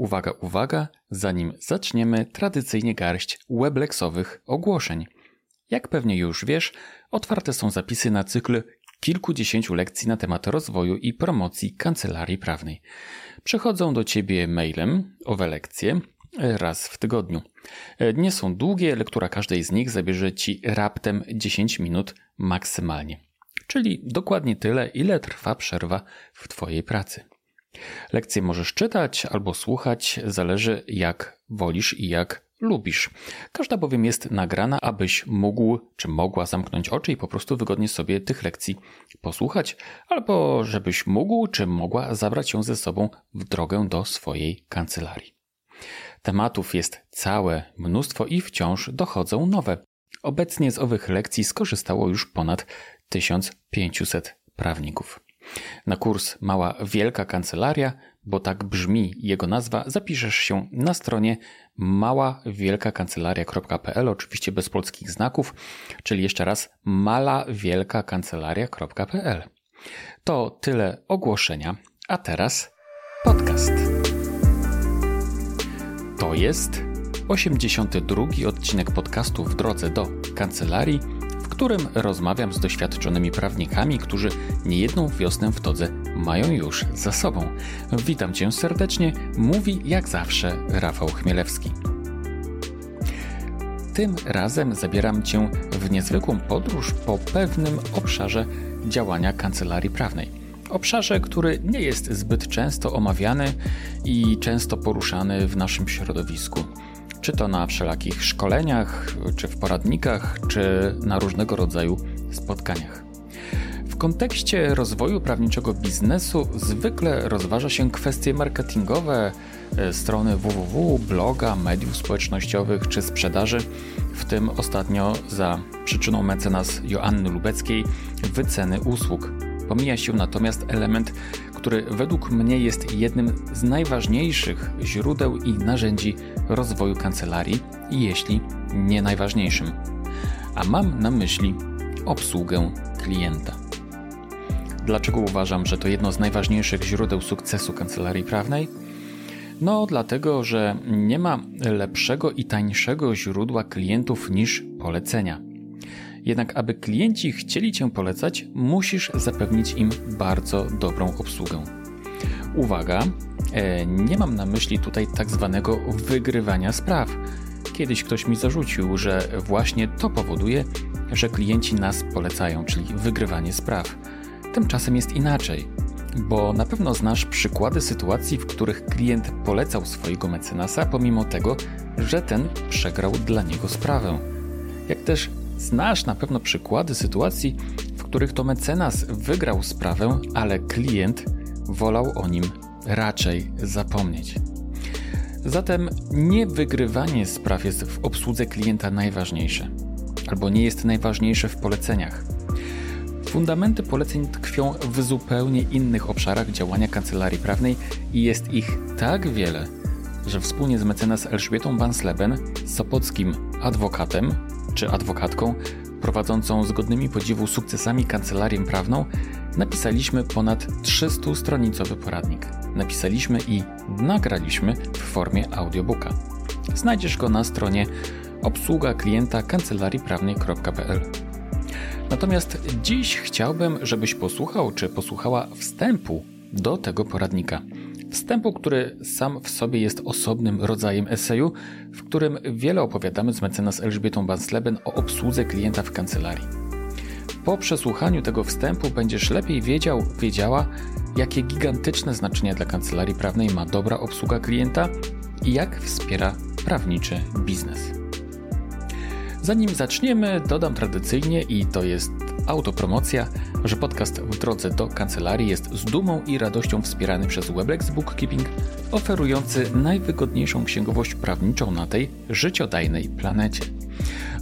Uwaga, uwaga, zanim zaczniemy, tradycyjnie garść weblexowych ogłoszeń. Jak pewnie już wiesz, otwarte są zapisy na cykl kilkudziesięciu lekcji na temat rozwoju i promocji kancelarii prawnej. Przychodzą do ciebie mailem owe lekcje raz w tygodniu. Nie są długie, lektura każdej z nich zabierze ci raptem 10 minut maksymalnie. Czyli dokładnie tyle, ile trwa przerwa w twojej pracy. Lekcje możesz czytać albo słuchać, zależy jak wolisz i jak lubisz. Każda bowiem jest nagrana, abyś mógł czy mogła zamknąć oczy i po prostu wygodnie sobie tych lekcji posłuchać, albo żebyś mógł czy mogła zabrać ją ze sobą w drogę do swojej kancelarii. Tematów jest całe mnóstwo i wciąż dochodzą nowe. Obecnie z owych lekcji skorzystało już ponad 1500 prawników. Na kurs Mała Wielka Kancelaria, bo tak brzmi jego nazwa, zapiszesz się na stronie maławielkakancelaria.pl, oczywiście bez polskich znaków, czyli jeszcze raz malawielkakancelaria.pl. To tyle ogłoszenia, a teraz podcast. To jest 82 odcinek podcastu w drodze do kancelarii którym rozmawiam z doświadczonymi prawnikami, którzy niejedną wiosnę w todze mają już za sobą. Witam Cię serdecznie, mówi jak zawsze Rafał Chmielewski. Tym razem zabieram Cię w niezwykłą podróż po pewnym obszarze działania kancelarii prawnej. Obszarze, który nie jest zbyt często omawiany i często poruszany w naszym środowisku czy to na wszelakich szkoleniach, czy w poradnikach, czy na różnego rodzaju spotkaniach. W kontekście rozwoju prawniczego biznesu zwykle rozważa się kwestie marketingowe e, strony www, bloga, mediów społecznościowych czy sprzedaży, w tym ostatnio za przyczyną mecenas Joanny Lubeckiej wyceny usług. Pomija się natomiast element który według mnie jest jednym z najważniejszych źródeł i narzędzi rozwoju kancelarii, jeśli nie najważniejszym. A mam na myśli obsługę klienta. Dlaczego uważam, że to jedno z najważniejszych źródeł sukcesu kancelarii prawnej? No, dlatego, że nie ma lepszego i tańszego źródła klientów niż polecenia. Jednak aby klienci chcieli Cię polecać, musisz zapewnić im bardzo dobrą obsługę. Uwaga, e, nie mam na myśli tutaj tak zwanego wygrywania spraw. Kiedyś ktoś mi zarzucił, że właśnie to powoduje, że klienci nas polecają, czyli wygrywanie spraw. Tymczasem jest inaczej, bo na pewno znasz przykłady sytuacji, w których klient polecał swojego mecenasa, pomimo tego, że ten przegrał dla niego sprawę. Jak też Znasz na pewno przykłady sytuacji, w których to mecenas wygrał sprawę, ale klient wolał o nim raczej zapomnieć. Zatem nie wygrywanie spraw jest w obsłudze klienta najważniejsze, albo nie jest najważniejsze w poleceniach. Fundamenty poleceń tkwią w zupełnie innych obszarach działania kancelarii prawnej i jest ich tak wiele, że wspólnie z mecenas Elżbietą Bansleben, sopockim adwokatem, czy adwokatką prowadzącą zgodnymi podziwu sukcesami kancelarię prawną, napisaliśmy ponad 300-stronicowy poradnik. Napisaliśmy i nagraliśmy w formie audiobooka. Znajdziesz go na stronie obsługa klienta kancelariiprawnej.pl. Natomiast dziś chciałbym, żebyś posłuchał czy posłuchała wstępu do tego poradnika. Wstępu, który sam w sobie jest osobnym rodzajem eseju, w którym wiele opowiadamy z mecenas Elżbietą Bansleben o obsłudze klienta w kancelarii. Po przesłuchaniu tego wstępu będziesz lepiej wiedział, wiedziała, jakie gigantyczne znaczenie dla kancelarii prawnej ma dobra obsługa klienta i jak wspiera prawniczy biznes. Zanim zaczniemy, dodam tradycyjnie, i to jest autopromocja, że podcast w drodze do kancelarii jest z dumą i radością wspierany przez Weblex Bookkeeping, oferujący najwygodniejszą księgowość prawniczą na tej życiodajnej planecie.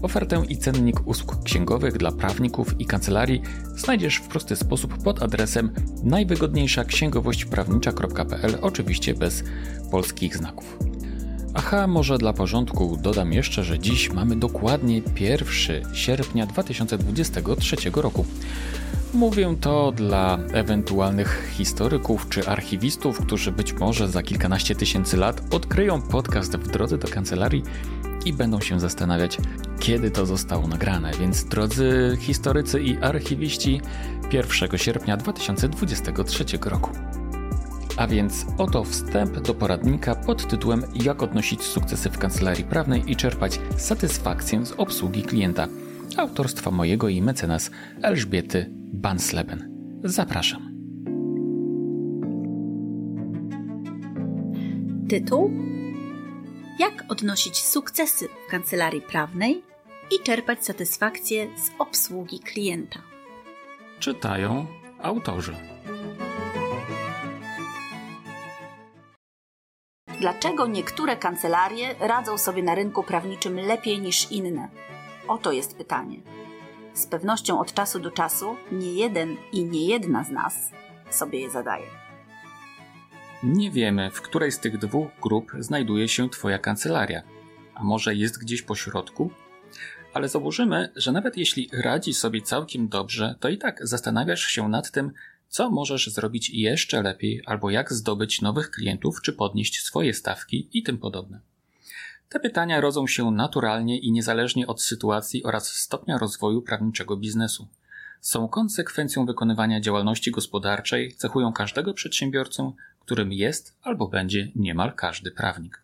Ofertę i cennik usług księgowych dla prawników i kancelarii znajdziesz w prosty sposób pod adresem najwygodniejsza księgowość prawnicza.pl, oczywiście bez polskich znaków. Aha, może dla porządku dodam jeszcze, że dziś mamy dokładnie 1 sierpnia 2023 roku. Mówię to dla ewentualnych historyków czy archiwistów, którzy być może za kilkanaście tysięcy lat odkryją podcast w drodze do kancelarii i będą się zastanawiać, kiedy to zostało nagrane. Więc drodzy historycy i archiwiści, 1 sierpnia 2023 roku. A więc oto wstęp do poradnika pod tytułem Jak odnosić sukcesy w kancelarii prawnej i czerpać satysfakcję z obsługi klienta. Autorstwa mojego i mecenas Elżbiety Bansleben. Zapraszam. Tytuł Jak odnosić sukcesy w kancelarii prawnej i czerpać satysfakcję z obsługi klienta. Czytają autorzy. Dlaczego niektóre kancelarie radzą sobie na rynku prawniczym lepiej niż inne? Oto jest pytanie. Z pewnością od czasu do czasu nie jeden i nie jedna z nas sobie je zadaje. Nie wiemy, w której z tych dwóch grup znajduje się Twoja kancelaria. A może jest gdzieś po środku? Ale założymy, że nawet jeśli radzi sobie całkiem dobrze, to i tak zastanawiasz się nad tym, co możesz zrobić jeszcze lepiej, albo jak zdobyć nowych klientów, czy podnieść swoje stawki i tym podobne. Te pytania rodzą się naturalnie i niezależnie od sytuacji oraz stopnia rozwoju prawniczego biznesu. Są konsekwencją wykonywania działalności gospodarczej, cechują każdego przedsiębiorcę, którym jest albo będzie niemal każdy prawnik.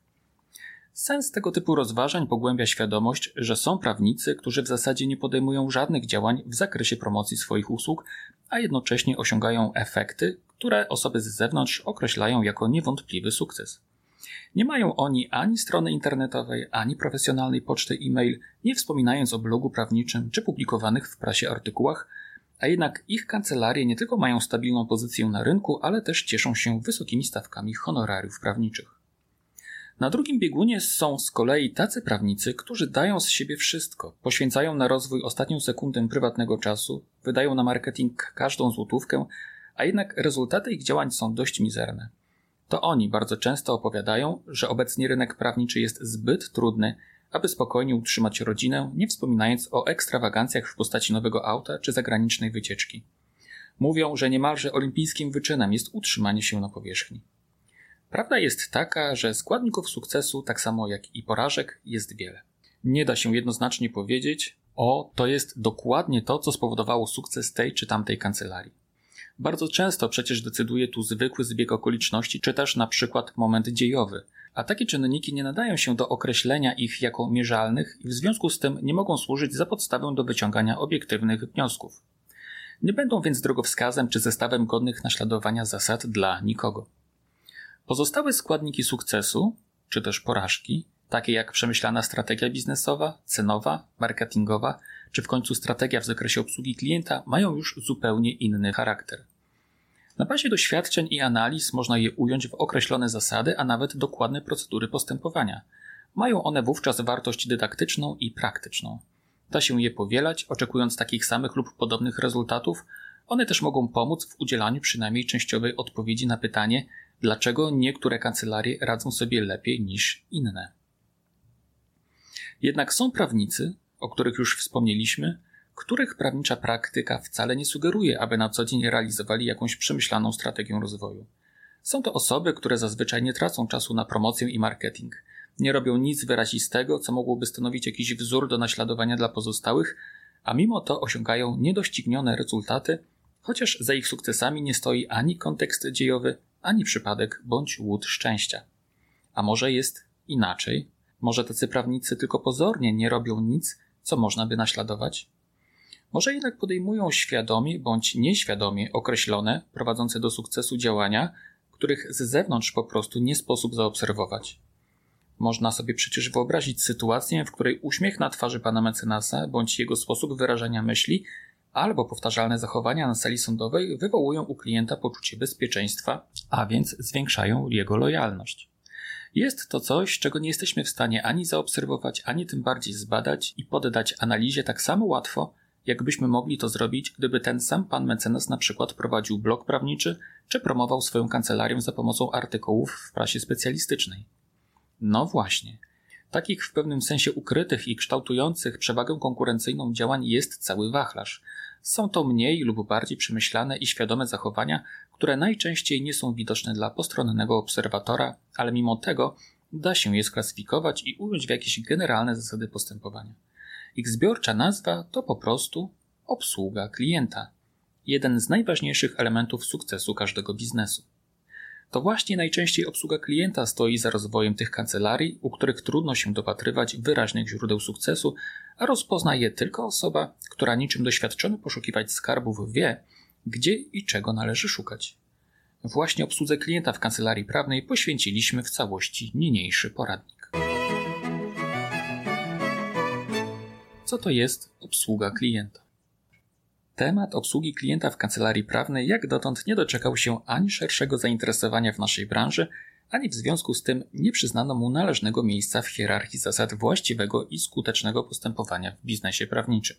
Sens tego typu rozważań pogłębia świadomość, że są prawnicy, którzy w zasadzie nie podejmują żadnych działań w zakresie promocji swoich usług, a jednocześnie osiągają efekty, które osoby z zewnątrz określają jako niewątpliwy sukces. Nie mają oni ani strony internetowej, ani profesjonalnej poczty e-mail, nie wspominając o blogu prawniczym czy publikowanych w prasie artykułach, a jednak ich kancelarie nie tylko mają stabilną pozycję na rynku, ale też cieszą się wysokimi stawkami honorariów prawniczych. Na drugim biegunie są z kolei tacy prawnicy, którzy dają z siebie wszystko, poświęcają na rozwój ostatnią sekundę prywatnego czasu, wydają na marketing każdą złotówkę, a jednak rezultaty ich działań są dość mizerne. To oni bardzo często opowiadają, że obecnie rynek prawniczy jest zbyt trudny, aby spokojnie utrzymać rodzinę, nie wspominając o ekstrawagancjach w postaci nowego auta czy zagranicznej wycieczki. Mówią, że niemalże olimpijskim wyczynem jest utrzymanie się na powierzchni. Prawda jest taka, że składników sukcesu, tak samo jak i porażek, jest wiele. Nie da się jednoznacznie powiedzieć, o, to jest dokładnie to, co spowodowało sukces tej czy tamtej kancelarii. Bardzo często przecież decyduje tu zwykły zbieg okoliczności, czy też na przykład moment dziejowy, a takie czynniki nie nadają się do określenia ich jako mierzalnych i w związku z tym nie mogą służyć za podstawę do wyciągania obiektywnych wniosków. Nie będą więc drogowskazem czy zestawem godnych naśladowania zasad dla nikogo. Pozostałe składniki sukcesu, czy też porażki, takie jak przemyślana strategia biznesowa, cenowa, marketingowa, czy w końcu strategia w zakresie obsługi klienta, mają już zupełnie inny charakter. Na bazie doświadczeń i analiz można je ująć w określone zasady, a nawet dokładne procedury postępowania. Mają one wówczas wartość dydaktyczną i praktyczną. Da się je powielać, oczekując takich samych lub podobnych rezultatów. One też mogą pomóc w udzielaniu przynajmniej częściowej odpowiedzi na pytanie, dlaczego niektóre kancelarie radzą sobie lepiej niż inne. Jednak są prawnicy, o których już wspomnieliśmy, których prawnicza praktyka wcale nie sugeruje, aby na co dzień realizowali jakąś przemyślaną strategię rozwoju. Są to osoby, które zazwyczaj nie tracą czasu na promocję i marketing, nie robią nic wyrazistego, co mogłoby stanowić jakiś wzór do naśladowania dla pozostałych, a mimo to osiągają niedoścignione rezultaty, chociaż za ich sukcesami nie stoi ani kontekst dziejowy, ani przypadek bądź łód szczęścia. A może jest inaczej? Może tacy prawnicy tylko pozornie nie robią nic, co można by naśladować? Może jednak podejmują świadomie bądź nieświadomie określone, prowadzące do sukcesu działania, których z zewnątrz po prostu nie sposób zaobserwować. Można sobie przecież wyobrazić sytuację, w której uśmiech na twarzy pana mecenasa bądź jego sposób wyrażania myśli albo powtarzalne zachowania na sali sądowej wywołują u klienta poczucie bezpieczeństwa, a więc zwiększają jego lojalność. Jest to coś, czego nie jesteśmy w stanie ani zaobserwować, ani tym bardziej zbadać i poddać analizie tak samo łatwo, jakbyśmy mogli to zrobić, gdyby ten sam pan mecenas na przykład prowadził blog prawniczy, czy promował swoją kancelarię za pomocą artykułów w prasie specjalistycznej. No właśnie. Takich w pewnym sensie ukrytych i kształtujących przewagę konkurencyjną działań jest cały wachlarz. Są to mniej lub bardziej przemyślane i świadome zachowania, które najczęściej nie są widoczne dla postronnego obserwatora, ale mimo tego da się je sklasyfikować i ująć w jakieś generalne zasady postępowania. Ich zbiorcza nazwa to po prostu obsługa klienta, jeden z najważniejszych elementów sukcesu każdego biznesu. To właśnie najczęściej obsługa klienta stoi za rozwojem tych kancelarii, u których trudno się dopatrywać wyraźnych źródeł sukcesu, a rozpozna je tylko osoba, która niczym doświadczony poszukiwać skarbów wie, gdzie i czego należy szukać. Właśnie obsłudze klienta w kancelarii prawnej poświęciliśmy w całości niniejszy poradnik. Co to jest obsługa klienta? Temat obsługi klienta w kancelarii prawnej jak dotąd nie doczekał się ani szerszego zainteresowania w naszej branży, ani w związku z tym nie przyznano mu należnego miejsca w hierarchii zasad właściwego i skutecznego postępowania w biznesie prawniczym.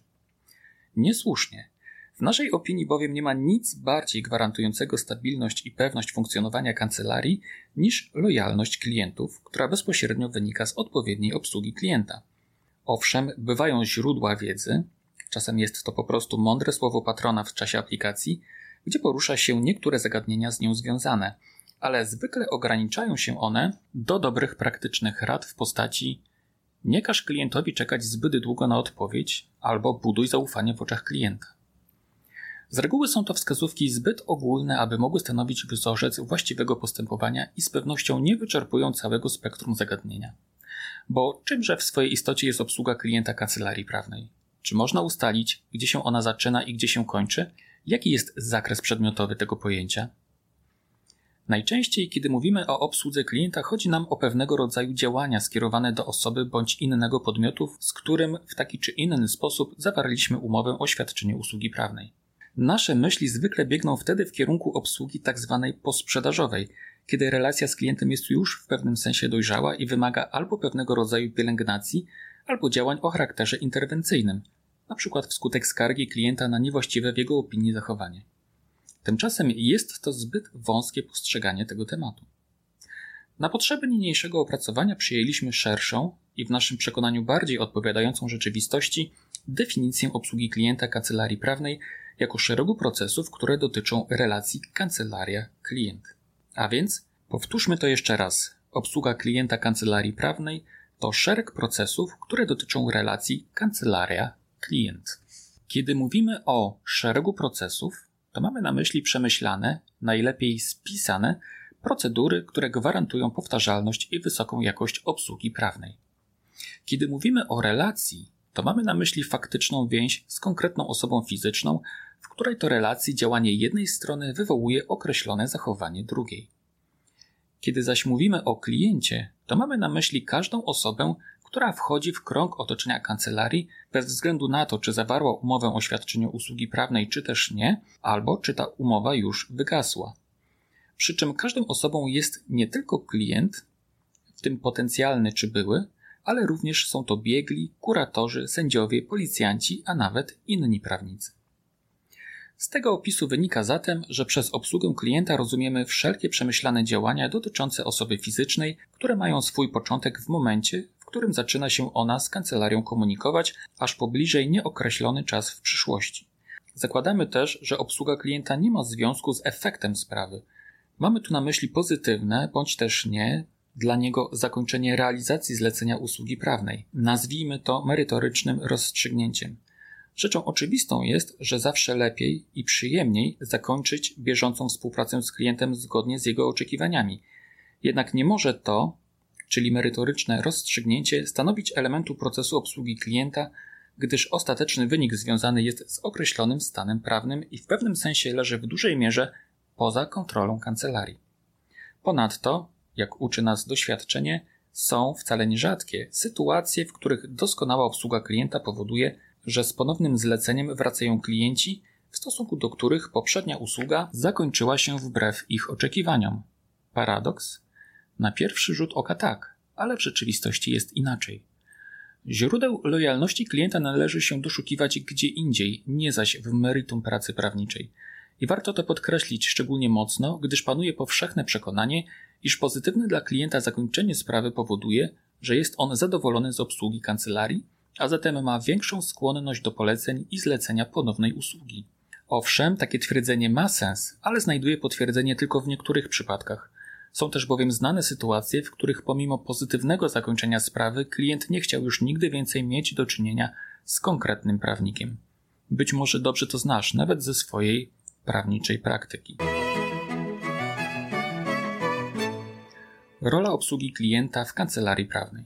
Niesłusznie. W naszej opinii bowiem nie ma nic bardziej gwarantującego stabilność i pewność funkcjonowania kancelarii niż lojalność klientów, która bezpośrednio wynika z odpowiedniej obsługi klienta. Owszem, bywają źródła wiedzy, czasem jest to po prostu mądre słowo patrona w czasie aplikacji, gdzie porusza się niektóre zagadnienia z nią związane, ale zwykle ograniczają się one do dobrych praktycznych rad w postaci nie każ klientowi czekać zbyt długo na odpowiedź albo buduj zaufanie w oczach klienta. Z reguły są to wskazówki zbyt ogólne, aby mogły stanowić wzorzec właściwego postępowania i z pewnością nie wyczerpują całego spektrum zagadnienia. Bo czymże w swojej istocie jest obsługa klienta kancelarii prawnej? Czy można ustalić, gdzie się ona zaczyna i gdzie się kończy? Jaki jest zakres przedmiotowy tego pojęcia? Najczęściej, kiedy mówimy o obsłudze klienta, chodzi nam o pewnego rodzaju działania skierowane do osoby bądź innego podmiotu, z którym w taki czy inny sposób zawarliśmy umowę o świadczeniu usługi prawnej. Nasze myśli zwykle biegną wtedy w kierunku obsługi tzw. Tak posprzedażowej, kiedy relacja z klientem jest już w pewnym sensie dojrzała i wymaga albo pewnego rodzaju pielęgnacji, albo działań o charakterze interwencyjnym, np. wskutek skargi klienta na niewłaściwe w jego opinii zachowanie. Tymczasem jest to zbyt wąskie postrzeganie tego tematu. Na potrzeby niniejszego opracowania przyjęliśmy szerszą i w naszym przekonaniu bardziej odpowiadającą rzeczywistości definicję obsługi klienta kancelarii prawnej jako szeregu procesów, które dotyczą relacji kancelaria-klient. A więc powtórzmy to jeszcze raz. Obsługa klienta kancelarii prawnej to szereg procesów, które dotyczą relacji kancelaria-klient. Kiedy mówimy o szeregu procesów, to mamy na myśli przemyślane, najlepiej spisane procedury, które gwarantują powtarzalność i wysoką jakość obsługi prawnej. Kiedy mówimy o relacji, to mamy na myśli faktyczną więź z konkretną osobą fizyczną, w której to relacji działanie jednej strony wywołuje określone zachowanie drugiej. Kiedy zaś mówimy o kliencie, to mamy na myśli każdą osobę, która wchodzi w krąg otoczenia kancelarii bez względu na to, czy zawarła umowę o świadczeniu usługi prawnej, czy też nie, albo czy ta umowa już wygasła. Przy czym każdą osobą jest nie tylko klient, w tym potencjalny czy były, ale również są to biegli, kuratorzy, sędziowie, policjanci, a nawet inni prawnicy. Z tego opisu wynika zatem, że przez obsługę klienta rozumiemy wszelkie przemyślane działania dotyczące osoby fizycznej, które mają swój początek w momencie, którym zaczyna się ona z kancelarią komunikować, aż po bliżej nieokreślony czas w przyszłości. Zakładamy też, że obsługa klienta nie ma związku z efektem sprawy. Mamy tu na myśli pozytywne, bądź też nie, dla niego zakończenie realizacji zlecenia usługi prawnej. Nazwijmy to merytorycznym rozstrzygnięciem. Rzeczą oczywistą jest, że zawsze lepiej i przyjemniej zakończyć bieżącą współpracę z klientem zgodnie z jego oczekiwaniami. Jednak nie może to, czyli merytoryczne rozstrzygnięcie, stanowić elementu procesu obsługi klienta, gdyż ostateczny wynik związany jest z określonym stanem prawnym i w pewnym sensie leży w dużej mierze poza kontrolą kancelarii. Ponadto, jak uczy nas doświadczenie, są wcale nierzadkie sytuacje, w których doskonała obsługa klienta powoduje, że z ponownym zleceniem wracają klienci, w stosunku do których poprzednia usługa zakończyła się wbrew ich oczekiwaniom. Paradoks? Na pierwszy rzut oka tak, ale w rzeczywistości jest inaczej. Źródeł lojalności klienta należy się doszukiwać gdzie indziej, nie zaś w meritum pracy prawniczej. I warto to podkreślić szczególnie mocno, gdyż panuje powszechne przekonanie, iż pozytywne dla klienta zakończenie sprawy powoduje, że jest on zadowolony z obsługi kancelarii, a zatem ma większą skłonność do poleceń i zlecenia ponownej usługi. Owszem, takie twierdzenie ma sens, ale znajduje potwierdzenie tylko w niektórych przypadkach. Są też bowiem znane sytuacje, w których pomimo pozytywnego zakończenia sprawy klient nie chciał już nigdy więcej mieć do czynienia z konkretnym prawnikiem. Być może dobrze to znasz, nawet ze swojej prawniczej praktyki. Rola obsługi klienta w kancelarii prawnej.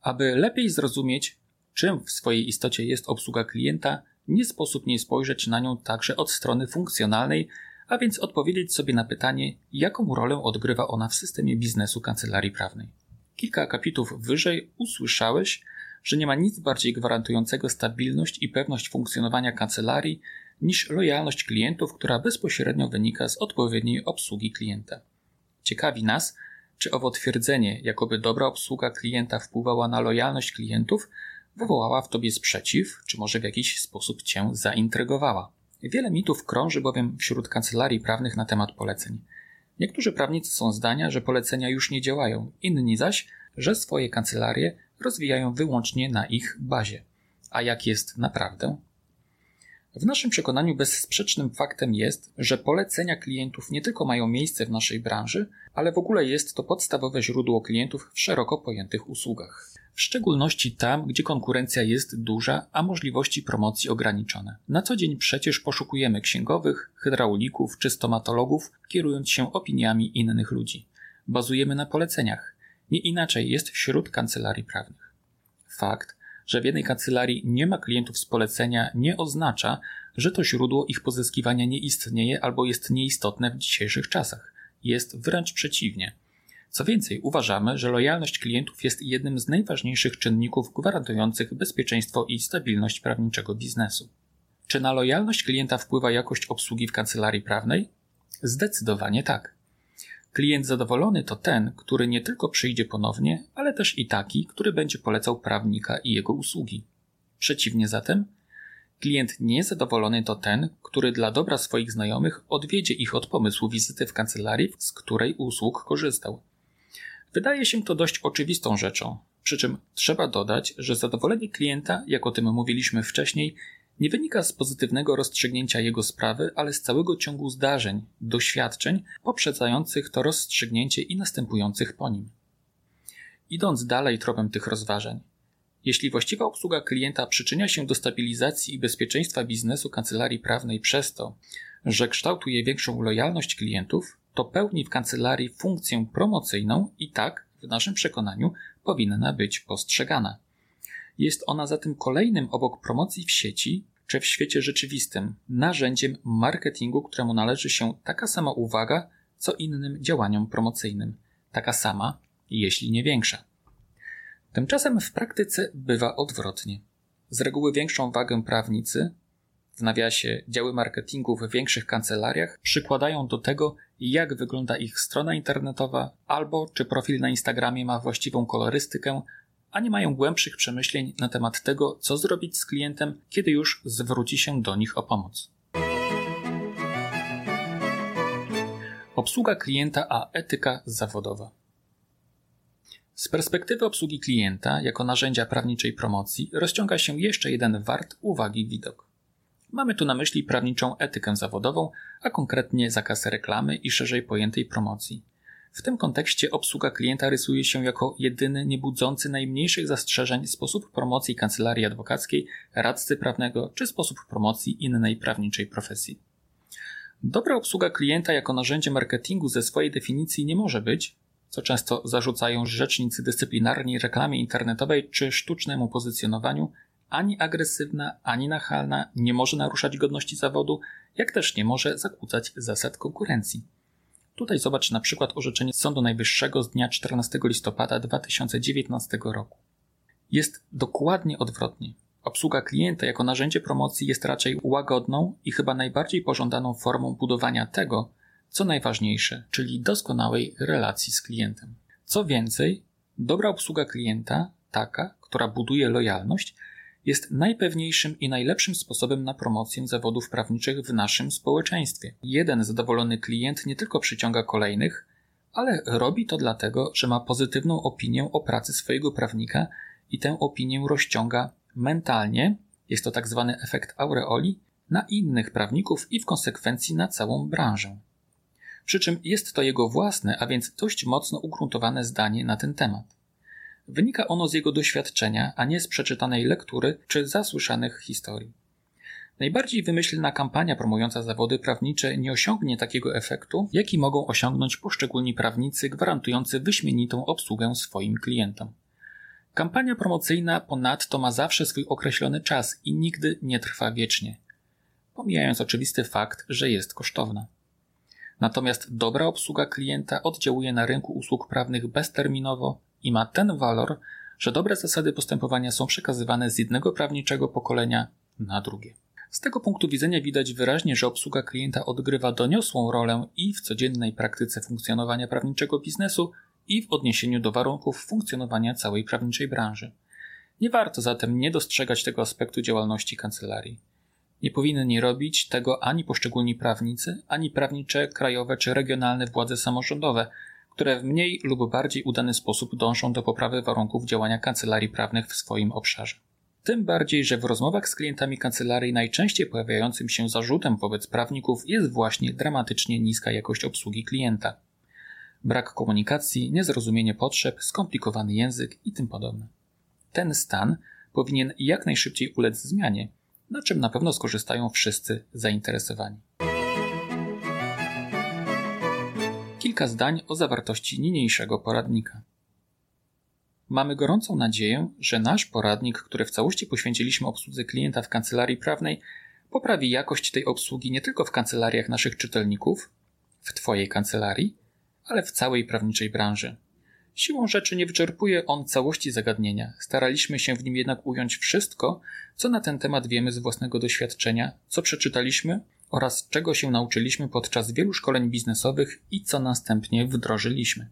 Aby lepiej zrozumieć, czym w swojej istocie jest obsługa klienta, nie sposób nie spojrzeć na nią także od strony funkcjonalnej, a więc odpowiedzieć sobie na pytanie, jaką rolę odgrywa ona w systemie biznesu kancelarii prawnej. Kilka akapitów wyżej usłyszałeś, że nie ma nic bardziej gwarantującego stabilność i pewność funkcjonowania kancelarii niż lojalność klientów, która bezpośrednio wynika z odpowiedniej obsługi klienta. Ciekawi nas, czy owo twierdzenie, jakoby dobra obsługa klienta wpływała na lojalność klientów, wywołała w tobie sprzeciw, czy może w jakiś sposób cię zaintrygowała. Wiele mitów krąży bowiem wśród kancelarii prawnych na temat poleceń. Niektórzy prawnicy są zdania, że polecenia już nie działają, inni zaś, że swoje kancelarie rozwijają wyłącznie na ich bazie. A jak jest naprawdę? W naszym przekonaniu bezsprzecznym faktem jest, że polecenia klientów nie tylko mają miejsce w naszej branży, ale w ogóle jest to podstawowe źródło klientów w szeroko pojętych usługach. W szczególności tam, gdzie konkurencja jest duża, a możliwości promocji ograniczone. Na co dzień przecież poszukujemy księgowych, hydraulików czy stomatologów, kierując się opiniami innych ludzi. Bazujemy na poleceniach. Nie inaczej jest wśród kancelarii prawnych. Fakt, że w jednej kancelarii nie ma klientów z polecenia, nie oznacza, że to źródło ich pozyskiwania nie istnieje albo jest nieistotne w dzisiejszych czasach. Jest wręcz przeciwnie. Co więcej, uważamy, że lojalność klientów jest jednym z najważniejszych czynników gwarantujących bezpieczeństwo i stabilność prawniczego biznesu. Czy na lojalność klienta wpływa jakość obsługi w kancelarii prawnej? Zdecydowanie tak. Klient zadowolony to ten, który nie tylko przyjdzie ponownie, ale też i taki, który będzie polecał prawnika i jego usługi. Przeciwnie zatem, klient niezadowolony to ten, który dla dobra swoich znajomych odwiedzie ich od pomysłu wizyty w kancelarii, z której usług korzystał. Wydaje się to dość oczywistą rzeczą, przy czym trzeba dodać, że zadowolenie klienta, jak o tym mówiliśmy wcześniej, nie wynika z pozytywnego rozstrzygnięcia jego sprawy, ale z całego ciągu zdarzeń, doświadczeń poprzedzających to rozstrzygnięcie i następujących po nim. Idąc dalej tropem tych rozważań, jeśli właściwa obsługa klienta przyczynia się do stabilizacji i bezpieczeństwa biznesu kancelarii prawnej przez to, że kształtuje większą lojalność klientów, to pełni w kancelarii funkcję promocyjną i tak, w naszym przekonaniu, powinna być postrzegana. Jest ona zatem kolejnym obok promocji w sieci czy w świecie rzeczywistym narzędziem marketingu, któremu należy się taka sama uwaga, co innym działaniom promocyjnym. Taka sama, jeśli nie większa. Tymczasem w praktyce bywa odwrotnie. Z reguły większą wagę prawnicy, w nawiasie działy marketingu w większych kancelariach, przykładają do tego, jak wygląda ich strona internetowa, albo czy profil na Instagramie ma właściwą kolorystykę, a nie mają głębszych przemyśleń na temat tego, co zrobić z klientem, kiedy już zwróci się do nich o pomoc. Obsługa klienta a etyka zawodowa. Z perspektywy obsługi klienta jako narzędzia prawniczej promocji rozciąga się jeszcze jeden wart uwagi widok. Mamy tu na myśli prawniczą etykę zawodową, a konkretnie zakaz reklamy i szerzej pojętej promocji. W tym kontekście obsługa klienta rysuje się jako jedyny, niebudzący najmniejszych zastrzeżeń sposób promocji kancelarii adwokackiej, radcy prawnego czy sposób promocji innej prawniczej profesji. Dobra obsługa klienta jako narzędzie marketingu ze swojej definicji nie może być, co często zarzucają rzecznicy dyscyplinarni reklamie internetowej czy sztucznemu pozycjonowaniu, ani agresywna, ani nachalna, nie może naruszać godności zawodu, jak też nie może zakłócać zasad konkurencji. Tutaj zobacz na przykład orzeczenie Sądu Najwyższego z dnia 14 listopada 2019 roku. Jest dokładnie odwrotnie. Obsługa klienta jako narzędzie promocji jest raczej łagodną i chyba najbardziej pożądaną formą budowania tego, co najważniejsze, czyli doskonałej relacji z klientem. Co więcej, dobra obsługa klienta, taka, która buduje lojalność, jest najpewniejszym i najlepszym sposobem na promocję zawodów prawniczych w naszym społeczeństwie. Jeden zadowolony klient nie tylko przyciąga kolejnych, ale robi to dlatego, że ma pozytywną opinię o pracy swojego prawnika i tę opinię rozciąga mentalnie, jest to tak zwany efekt aureoli, na innych prawników i w konsekwencji na całą branżę. Przy czym jest to jego własne, a więc dość mocno ugruntowane zdanie na ten temat. Wynika ono z jego doświadczenia, a nie z przeczytanej lektury czy zasłyszanych historii. Najbardziej wymyślna kampania promująca zawody prawnicze nie osiągnie takiego efektu, jaki mogą osiągnąć poszczególni prawnicy gwarantujący wyśmienitą obsługę swoim klientom. Kampania promocyjna ponadto ma zawsze swój określony czas i nigdy nie trwa wiecznie, pomijając oczywisty fakt, że jest kosztowna. Natomiast dobra obsługa klienta oddziałuje na rynku usług prawnych bezterminowo i ma ten walor, że dobre zasady postępowania są przekazywane z jednego prawniczego pokolenia na drugie. Z tego punktu widzenia widać wyraźnie, że obsługa klienta odgrywa doniosłą rolę i w codziennej praktyce funkcjonowania prawniczego biznesu, i w odniesieniu do warunków funkcjonowania całej prawniczej branży. Nie warto zatem nie dostrzegać tego aspektu działalności kancelarii. Nie powinni robić tego ani poszczególni prawnicy, ani prawnicze, krajowe czy regionalne władze samorządowe, które w mniej lub bardziej udany sposób dążą do poprawy warunków działania kancelarii prawnych w swoim obszarze. Tym bardziej, że w rozmowach z klientami kancelarii najczęściej pojawiającym się zarzutem wobec prawników jest właśnie dramatycznie niska jakość obsługi klienta. Brak komunikacji, niezrozumienie potrzeb, skomplikowany język i tym podobne. Ten stan powinien jak najszybciej ulec zmianie, na czym na pewno skorzystają wszyscy zainteresowani. Kilka zdań o zawartości niniejszego poradnika. Mamy gorącą nadzieję, że nasz poradnik, który w całości poświęciliśmy obsłudze klienta w kancelarii prawnej, poprawi jakość tej obsługi nie tylko w kancelariach naszych czytelników, w Twojej kancelarii, ale w całej prawniczej branży. Siłą rzeczy nie wyczerpuje on całości zagadnienia. Staraliśmy się w nim jednak ująć wszystko, co na ten temat wiemy z własnego doświadczenia, co przeczytaliśmy oraz czego się nauczyliśmy podczas wielu szkoleń biznesowych i co następnie wdrożyliśmy.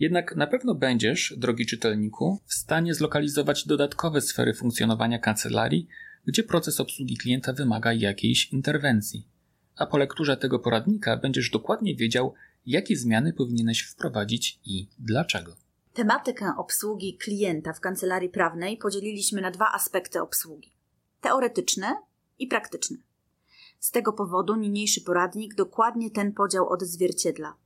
Jednak na pewno będziesz, drogi czytelniku, w stanie zlokalizować dodatkowe sfery funkcjonowania kancelarii, gdzie proces obsługi klienta wymaga jakiejś interwencji. A po lekturze tego poradnika będziesz dokładnie wiedział, jakie zmiany powinieneś wprowadzić i dlaczego. Tematykę obsługi klienta w kancelarii prawnej podzieliliśmy na dwa aspekty obsługi: teoretyczne i praktyczne. Z tego powodu niniejszy poradnik dokładnie ten podział odzwierciedla.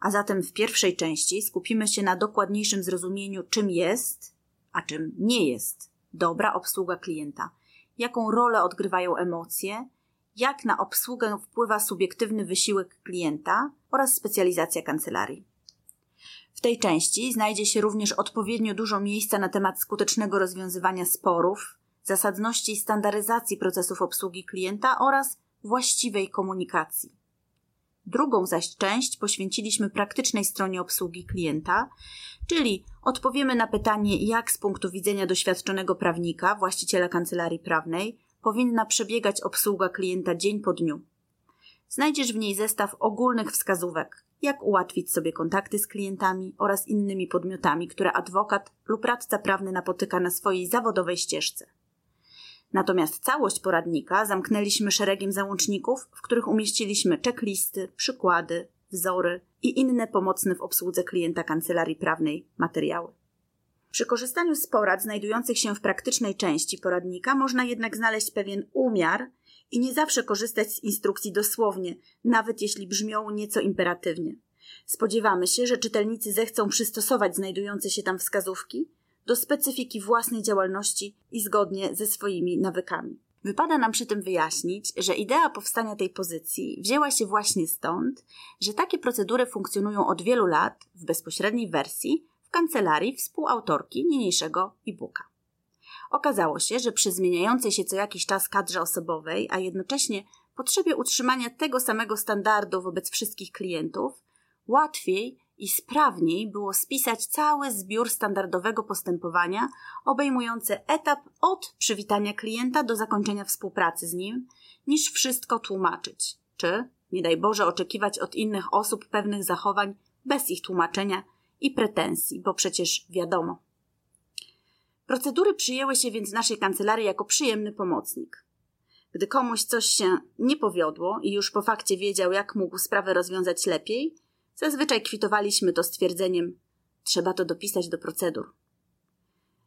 A zatem w pierwszej części skupimy się na dokładniejszym zrozumieniu, czym jest, a czym nie jest dobra obsługa klienta, jaką rolę odgrywają emocje, jak na obsługę wpływa subiektywny wysiłek klienta oraz specjalizacja kancelarii. W tej części znajdzie się również odpowiednio dużo miejsca na temat skutecznego rozwiązywania sporów, zasadności standaryzacji procesów obsługi klienta oraz właściwej komunikacji. Drugą zaś część poświęciliśmy praktycznej stronie obsługi klienta, czyli odpowiemy na pytanie, jak z punktu widzenia doświadczonego prawnika, właściciela kancelarii prawnej, powinna przebiegać obsługa klienta dzień po dniu. Znajdziesz w niej zestaw ogólnych wskazówek, jak ułatwić sobie kontakty z klientami oraz innymi podmiotami, które adwokat lub radca prawny napotyka na swojej zawodowej ścieżce. Natomiast całość poradnika zamknęliśmy szeregiem załączników, w których umieściliśmy checklisty, przykłady, wzory i inne pomocne w obsłudze klienta kancelarii prawnej materiały. Przy korzystaniu z porad znajdujących się w praktycznej części poradnika można jednak znaleźć pewien umiar i nie zawsze korzystać z instrukcji dosłownie, nawet jeśli brzmią nieco imperatywnie. Spodziewamy się, że czytelnicy zechcą przystosować znajdujące się tam wskazówki do specyfiki własnej działalności i zgodnie ze swoimi nawykami. Wypada nam przy tym wyjaśnić, że idea powstania tej pozycji wzięła się właśnie stąd, że takie procedury funkcjonują od wielu lat w bezpośredniej wersji kancelarii współautorki niniejszego e-booka. Okazało się, że przy zmieniającej się co jakiś czas kadrze osobowej, a jednocześnie potrzebie utrzymania tego samego standardu wobec wszystkich klientów, łatwiej i sprawniej było spisać cały zbiór standardowego postępowania, obejmujący etap od przywitania klienta do zakończenia współpracy z nim, niż wszystko tłumaczyć, czy, nie daj Boże, oczekiwać od innych osób pewnych zachowań bez ich tłumaczenia i pretensji, bo przecież wiadomo. Procedury przyjęły się więc w naszej kancelarii jako przyjemny pomocnik. Gdy komuś coś się nie powiodło i już po fakcie wiedział, jak mógł sprawę rozwiązać lepiej, Zazwyczaj kwitowaliśmy to stwierdzeniem: trzeba to dopisać do procedur.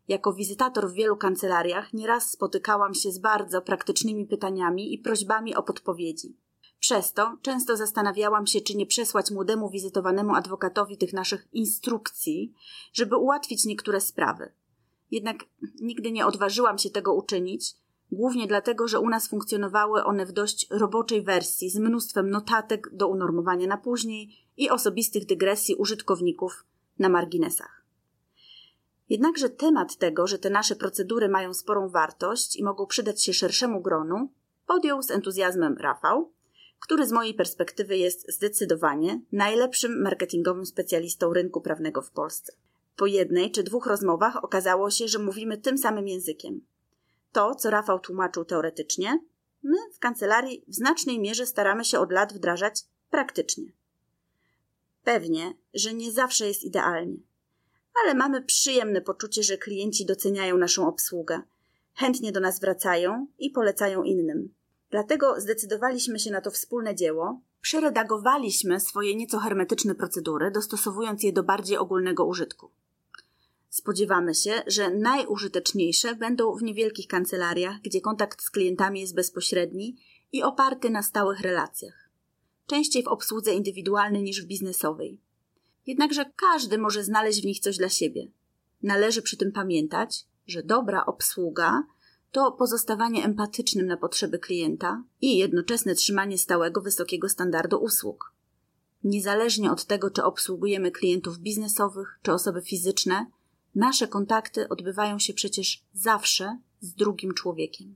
Jako wizytator w wielu kancelariach nieraz spotykałam się z bardzo praktycznymi pytaniami i prośbami o podpowiedzi. Przez to często zastanawiałam się, czy nie przesłać młodemu wizytowanemu adwokatowi tych naszych instrukcji, żeby ułatwić niektóre sprawy. Jednak nigdy nie odważyłam się tego uczynić, głównie dlatego, że u nas funkcjonowały one w dość roboczej wersji z mnóstwem notatek do unormowania na później i osobistych dygresji użytkowników na marginesach. Jednakże temat tego, że te nasze procedury mają sporą wartość i mogą przydać się szerszemu gronu, podjął z entuzjazmem Rafał, który z mojej perspektywy jest zdecydowanie najlepszym marketingowym specjalistą rynku prawnego w Polsce. Po jednej czy dwóch rozmowach okazało się, że mówimy tym samym językiem. To, co Rafał tłumaczył teoretycznie, my w kancelarii w znacznej mierze staramy się od lat wdrażać praktycznie. Pewnie, że nie zawsze jest idealnie, ale mamy przyjemne poczucie, że klienci doceniają naszą obsługę, chętnie do nas wracają i polecają innym. Dlatego zdecydowaliśmy się na to wspólne dzieło. Przeredagowaliśmy swoje nieco hermetyczne procedury, dostosowując je do bardziej ogólnego użytku. Spodziewamy się, że najużyteczniejsze będą w niewielkich kancelariach, gdzie kontakt z klientami jest bezpośredni i oparty na stałych relacjach. Częściej w obsłudze indywidualnej niż w biznesowej. Jednakże każdy może znaleźć w nich coś dla siebie. Należy przy tym pamiętać, że dobra obsługa to pozostawanie empatycznym na potrzeby klienta i jednoczesne trzymanie stałego wysokiego standardu usług. Niezależnie od tego, czy obsługujemy klientów biznesowych, czy osoby fizyczne, nasze kontakty odbywają się przecież zawsze z drugim człowiekiem.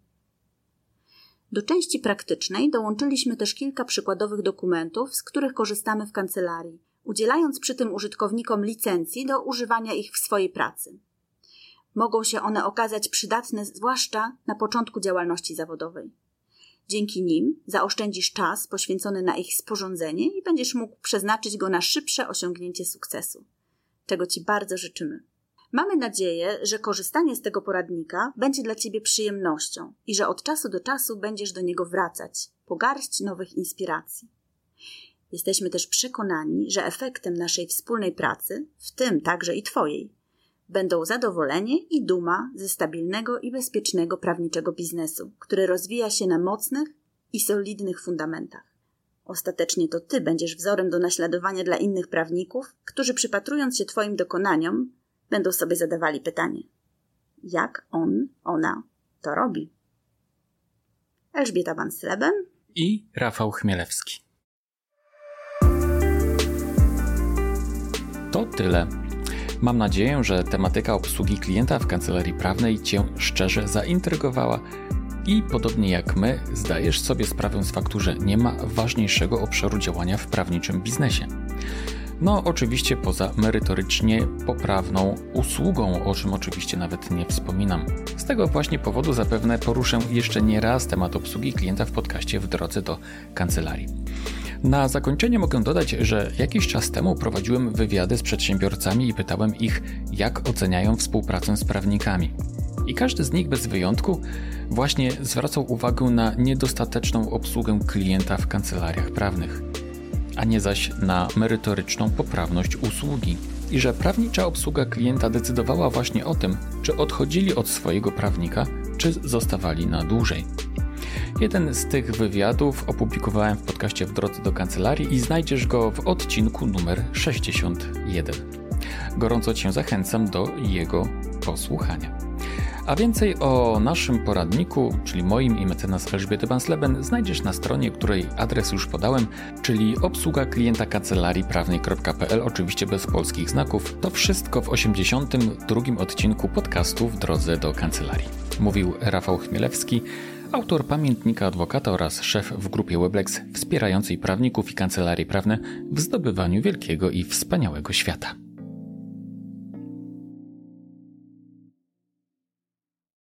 Do części praktycznej dołączyliśmy też kilka przykładowych dokumentów, z których korzystamy w kancelarii, udzielając przy tym użytkownikom licencji do używania ich w swojej pracy. Mogą się one okazać przydatne zwłaszcza na początku działalności zawodowej. Dzięki nim zaoszczędzisz czas poświęcony na ich sporządzenie i będziesz mógł przeznaczyć go na szybsze osiągnięcie sukcesu, czego Ci bardzo życzymy. Mamy nadzieję, że korzystanie z tego poradnika będzie dla Ciebie przyjemnością i że od czasu do czasu będziesz do niego wracać, pogarść nowych inspiracji. Jesteśmy też przekonani, że efektem naszej wspólnej pracy, w tym także i Twojej, będą zadowolenie i duma ze stabilnego i bezpiecznego prawniczego biznesu, który rozwija się na mocnych i solidnych fundamentach. Ostatecznie to Ty będziesz wzorem do naśladowania dla innych prawników, którzy przypatrując się Twoim dokonaniom, będą sobie zadawali pytanie: jak on, ona to robi? Elżbieta Van Sleben i Rafał Chmielewski. To tyle. Mam nadzieję, że tematyka obsługi klienta w kancelarii prawnej Cię szczerze zaintrygowała i podobnie jak my zdajesz sobie sprawę z faktu, że nie ma ważniejszego obszaru działania w prawniczym biznesie. No, oczywiście poza merytorycznie poprawną usługą, o czym oczywiście nawet nie wspominam. Z tego właśnie powodu zapewne poruszę jeszcze nie raz temat obsługi klienta w podcaście w drodze do kancelarii. Na zakończenie mogę dodać, że jakiś czas temu prowadziłem wywiady z przedsiębiorcami i pytałem ich, jak oceniają współpracę z prawnikami. I każdy z nich bez wyjątku właśnie zwracał uwagę na niedostateczną obsługę klienta w kancelariach prawnych, a nie zaś na merytoryczną poprawność usługi. I że prawnicza obsługa klienta decydowała właśnie o tym, czy odchodzili od swojego prawnika, czy zostawali na dłużej. Jeden z tych wywiadów opublikowałem w podcaście w drodze do kancelarii i znajdziesz go w odcinku numer 61. Gorąco Cię zachęcam do jego posłuchania. A więcej o naszym poradniku, czyli moim i mecenas Elżbiety Bansleben, znajdziesz na stronie, której adres już podałem, czyli obsługa klienta kancelarii prawnej.pl, oczywiście bez polskich znaków. To wszystko w 82 odcinku podcastu w drodze do kancelarii. Mówił Rafał Chmielewski autor pamiętnika adwokata oraz szef w grupie Weblex wspierającej prawników i kancelarii prawne w zdobywaniu wielkiego i wspaniałego świata.